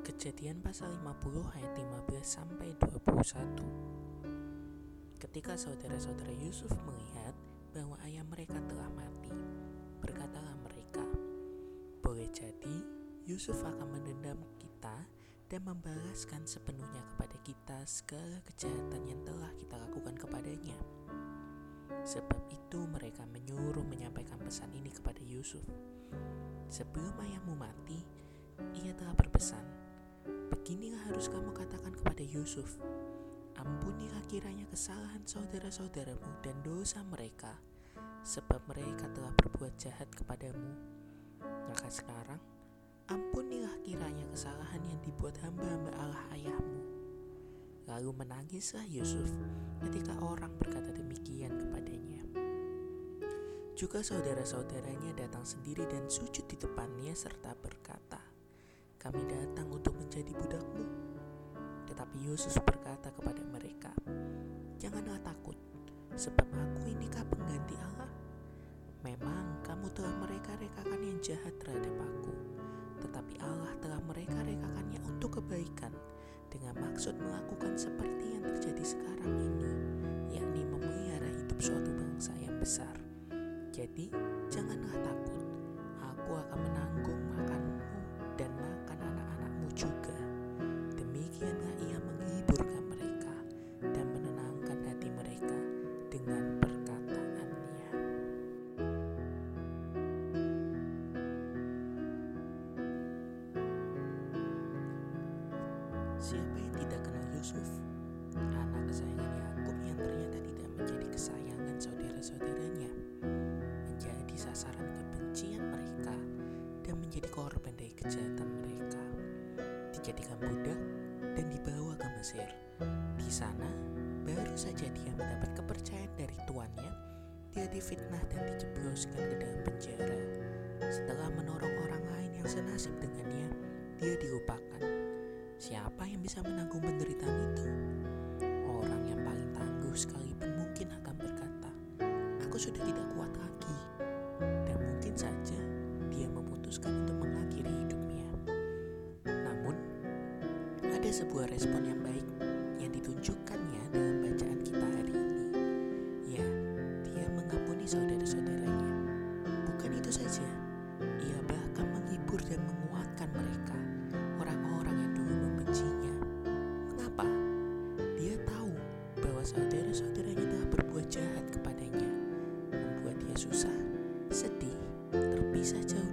Kejadian pasal 50 ayat 15 sampai 21. Ketika saudara-saudara Yusuf melihat bahwa ayah mereka telah mati, berkatalah mereka, "Boleh jadi Yusuf akan mendendam kita dan membalaskan sepenuhnya kepada kita segala kejahatan yang telah kita lakukan kepadanya." Sebab itu mereka menyuruh menyampaikan pesan ini kepada Yusuf. Sebelum ayahmu mati, ia telah berpesan, Beginilah harus kamu katakan kepada Yusuf, Ampunilah kiranya kesalahan saudara-saudaramu dan dosa mereka, sebab mereka telah berbuat jahat kepadamu. Maka sekarang, ampunilah kiranya kesalahan yang dibuat hamba-hamba Allah ayahmu. Lalu menangislah Yusuf ketika orang berkata demikian kepadanya. Juga saudara-saudaranya datang sendiri dan sujud di depannya serta berkata, Kami datang untuk menjadi budakmu. Tetapi Yesus berkata kepada mereka, Janganlah takut, sebab aku inikah pengganti Allah. Memang kamu telah mereka-rekakan yang jahat terhadap aku, tetapi Allah telah mereka-rekakannya untuk kebaikan dengan maksud melakukan seperti yang terjadi sekarang ini, yakni memelihara hidup suatu bangsa yang besar. Jadi, janganlah takut. Aku akan menanggung juga. Demikianlah ia menghiburkan mereka dan menenangkan hati mereka dengan perkataannya. Siapa yang tidak kenal Yusuf? Anak kesayangan Yakub yang ternyata tidak menjadi kesayangan saudara-saudaranya menjadi sasaran kebencian mereka dan menjadi korban dari kejahatan. Dijadikan budak dan dibawa ke Mesir. Di sana, baru saja dia mendapat kepercayaan dari tuannya, dia difitnah dan dijebloskan ke dalam penjara. Setelah menorong orang lain yang senasib dengannya, dia dilupakan. Siapa yang bisa menanggung penderitaan itu? Orang yang paling tangguh sekalipun mungkin akan berkata, "Aku sudah tidak kuat lagi." Ada sebuah respon yang baik yang ditunjukkannya dalam bacaan kita hari ini. Ya, dia mengampuni saudara-saudaranya. Bukan itu saja, ia bahkan menghibur dan menguatkan mereka, orang-orang yang dulu membencinya. Mengapa? Dia tahu bahwa saudara-saudaranya telah berbuat jahat kepadanya, membuat dia susah, sedih, terpisah jauh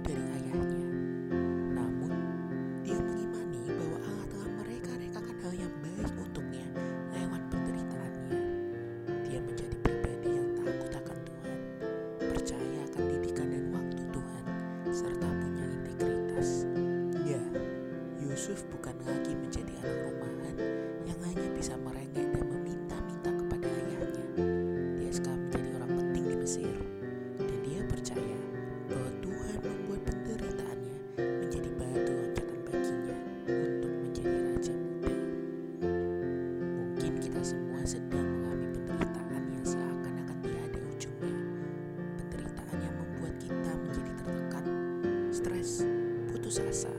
stres, putus asa,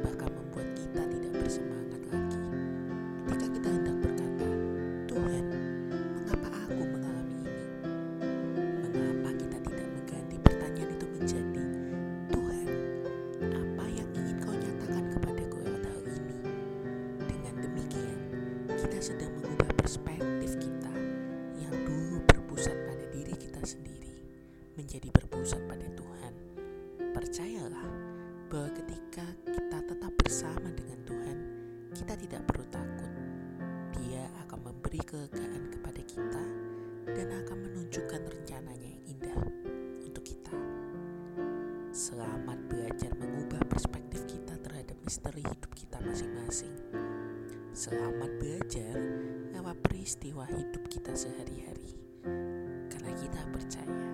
bahkan membuat kita tidak bersemangat lagi. Ketika kita hendak berkata, Tuhan, mengapa aku mengalami ini? Mengapa kita tidak mengganti pertanyaan itu menjadi, Tuhan, apa yang ingin kau nyatakan kepadaku lewat hal ini? Dengan demikian, kita sedang mengubah perspektif kita Percayalah bahwa ketika kita tetap bersama dengan Tuhan, kita tidak perlu takut. Dia akan memberi kelegaan kepada kita dan akan menunjukkan rencananya yang indah untuk kita. Selamat belajar mengubah perspektif kita terhadap misteri hidup kita masing-masing. Selamat belajar lewat peristiwa hidup kita sehari-hari. Karena kita percaya